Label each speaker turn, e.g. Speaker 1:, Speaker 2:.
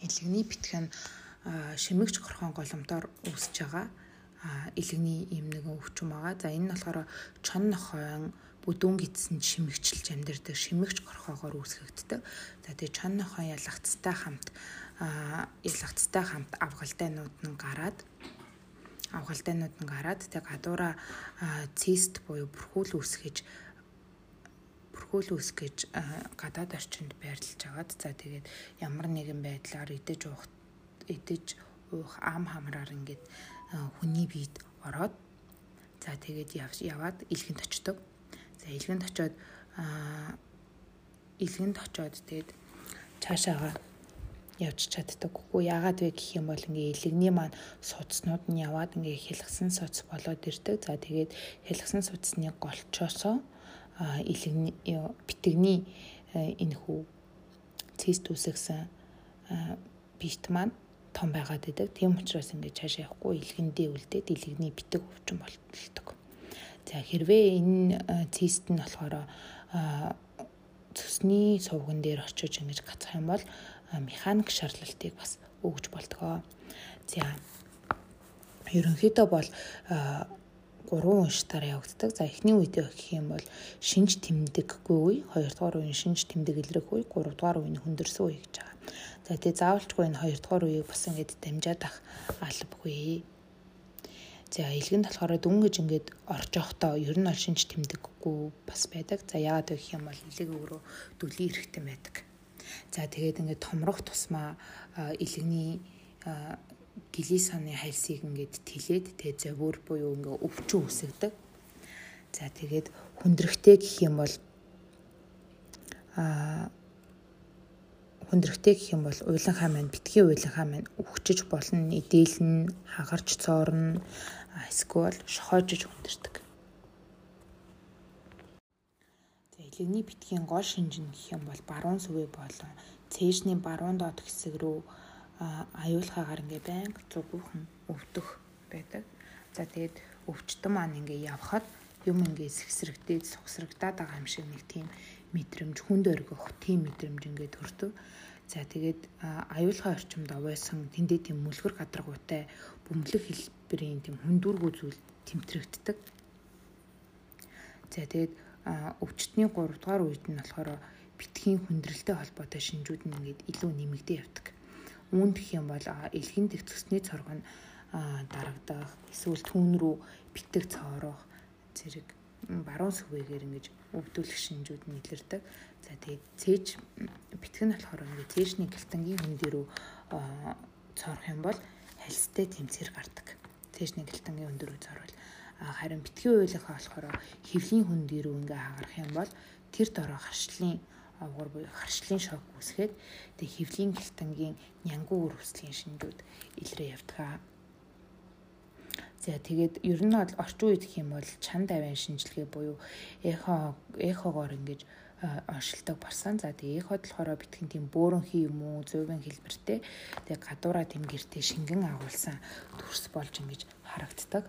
Speaker 1: Илэгний битгэн шимэгч горхон голомтоор үүсэж байгаа илэгний юм нэгэн өвчин байгаа. За энэ нь болохоор чон нохойн бүдүүн гидсэнд шимэгчилж амьдэрдэг шимэгч горхоогоор үүсгэгддэг. За тэгээ чон нохойн ялгцтай хамт ялгцтай хамт авгалтайнууд нь гараад авгалтайнууд нь гараад тэг гадуура цист буюу бүрхүүл үүсгэж бүрхүүл үүсгэж гадаад орчинд байрлаж агаад за тэгээд ямар нэгэн байдлаар идэж уух идэж уух ам хамраар ингээд хүний биед ороод за тэгээд яваад илгэнд очдог. За илгэнд очоод илгэнд очоод тэгээд цаашаага явж чаддаг. Үгүй яагаад вэ гэх юм бол ингээ илэгний маань судснууд нь яваад ингээ хэлгсэн суц болоод ирдэг. За тэгээд хэлгсэн суцны голчоосоо илэгний битгний энэ хүү цист үсгсэн бит маань том байгаад идэг. Тийм учраас ингээд цаашаа явахгүй илгэндээ үлдээд илэгний битэг өвчин болтолдог. За хэрвээ энэ цист нь болохоор цусны сувган дээр очиж ингэж гацах юм бол механик шаарлалтыг бас өгж болтгоо. За ерөнхийдөө бол гурван уншитаар явагддаг. За эхний үедээ гэх юм бол шинж тэмдэггүй үе, хоёрдугаар үеийн шинж тэмдэг илрэх үе, гуравдугаар үеийн хүндэрсэн үе гэж байгаа. За тэгээ заавалчгүй энэ хоёрдугаар үеийг бас ингээд дамжаад ах албагүй. За илгэнд болохоор дүн гэж ингээд орж явахдаа ер нь ол шинж тэмдэггүй бас байдаг. За яагаад гэх юм бол илэг өөрөө дүлийн эрэхтэн байдаг. За тэгээд ингээд томрох тусмаа илэгний глисаны хальсыг ингээд тэлээд тэгээ завөр буюу ингээ өвчин үсгдэг. За тэгээд хүндрэхтэй гэх юм бол а хүндрэхтэй гэх юм бол уйланхаа маань битгий уйланхаа маань өгчөж болно, эдээлн, хагарч цоорно, эсвэл шохоожж хүндэрдэг. Илэгний битгийн гол шинжин гэх юм бол баруун сүвэ болон цээжний баруун доод хэсэг рүү аюулхаагаар ингээ байнга зүгүүхэн өвдөх байдаг. За тэгээд өвчтөн маань ингээ явхад юм ингээ сэгсрэгдээд сухсрагдаад байгаа юм шиг нэг тийм мэдрэмж хүнд өргөх тийм мэдрэмж ингээ төрдөг. За тэгээд аюулхай орчимд овойсон тэндээ тийм мүлгэр гадаргуутай бөмбөлөх хэлбэрийн тийм хүндүргүү зүйл тэмтрэгддэг. За тэгээд өвчтний 3 дугаар үед нь болохоор битгийн хүндрэлтэй холбоотой шинжүүд нь ингээд илүү нэмэгдээ явдаг үүнд гэх юм бол элхэн дэх цөсний цоргон дарагдах эсвэл түүн рүү битэг цоорох зэрэг баруун сүвэгээр ингэж өвдүүлэх шинжүүд нь илэрдэг. За тэгээд цээж битгэн нь болохоор ингэ цээжний гэлтэнгийн хүнд рүү цоорох юм бол хальстай тэмцээр гардаг. Цээжний гэлтэнгийн хүнд рүү цоорвол харин битгий уйлахаа болохоор хөвлийн хүнд рүү ингээ хагарах юм бол тэр дороо харшлын авгар буюу харшлын шок үүсгээд тэг хөвлийн гэлтэнгийн нянгуу үр хөслийн шинжүүд илрээ явдаг. За тэгээд ер нь бол орчин үед гэх юм бол чанд авийн шинжилгээ буюу эхо эхогоор ингэж оншилдог болсон. За тэгээ эход болохоор битгэн тийм бөөрөнхий юм уу, зөөвэн хэлбэртэй. Тэгээ гадуура тийм гэртээ шингэн агуулсан төрс болж ингэж харагддаг.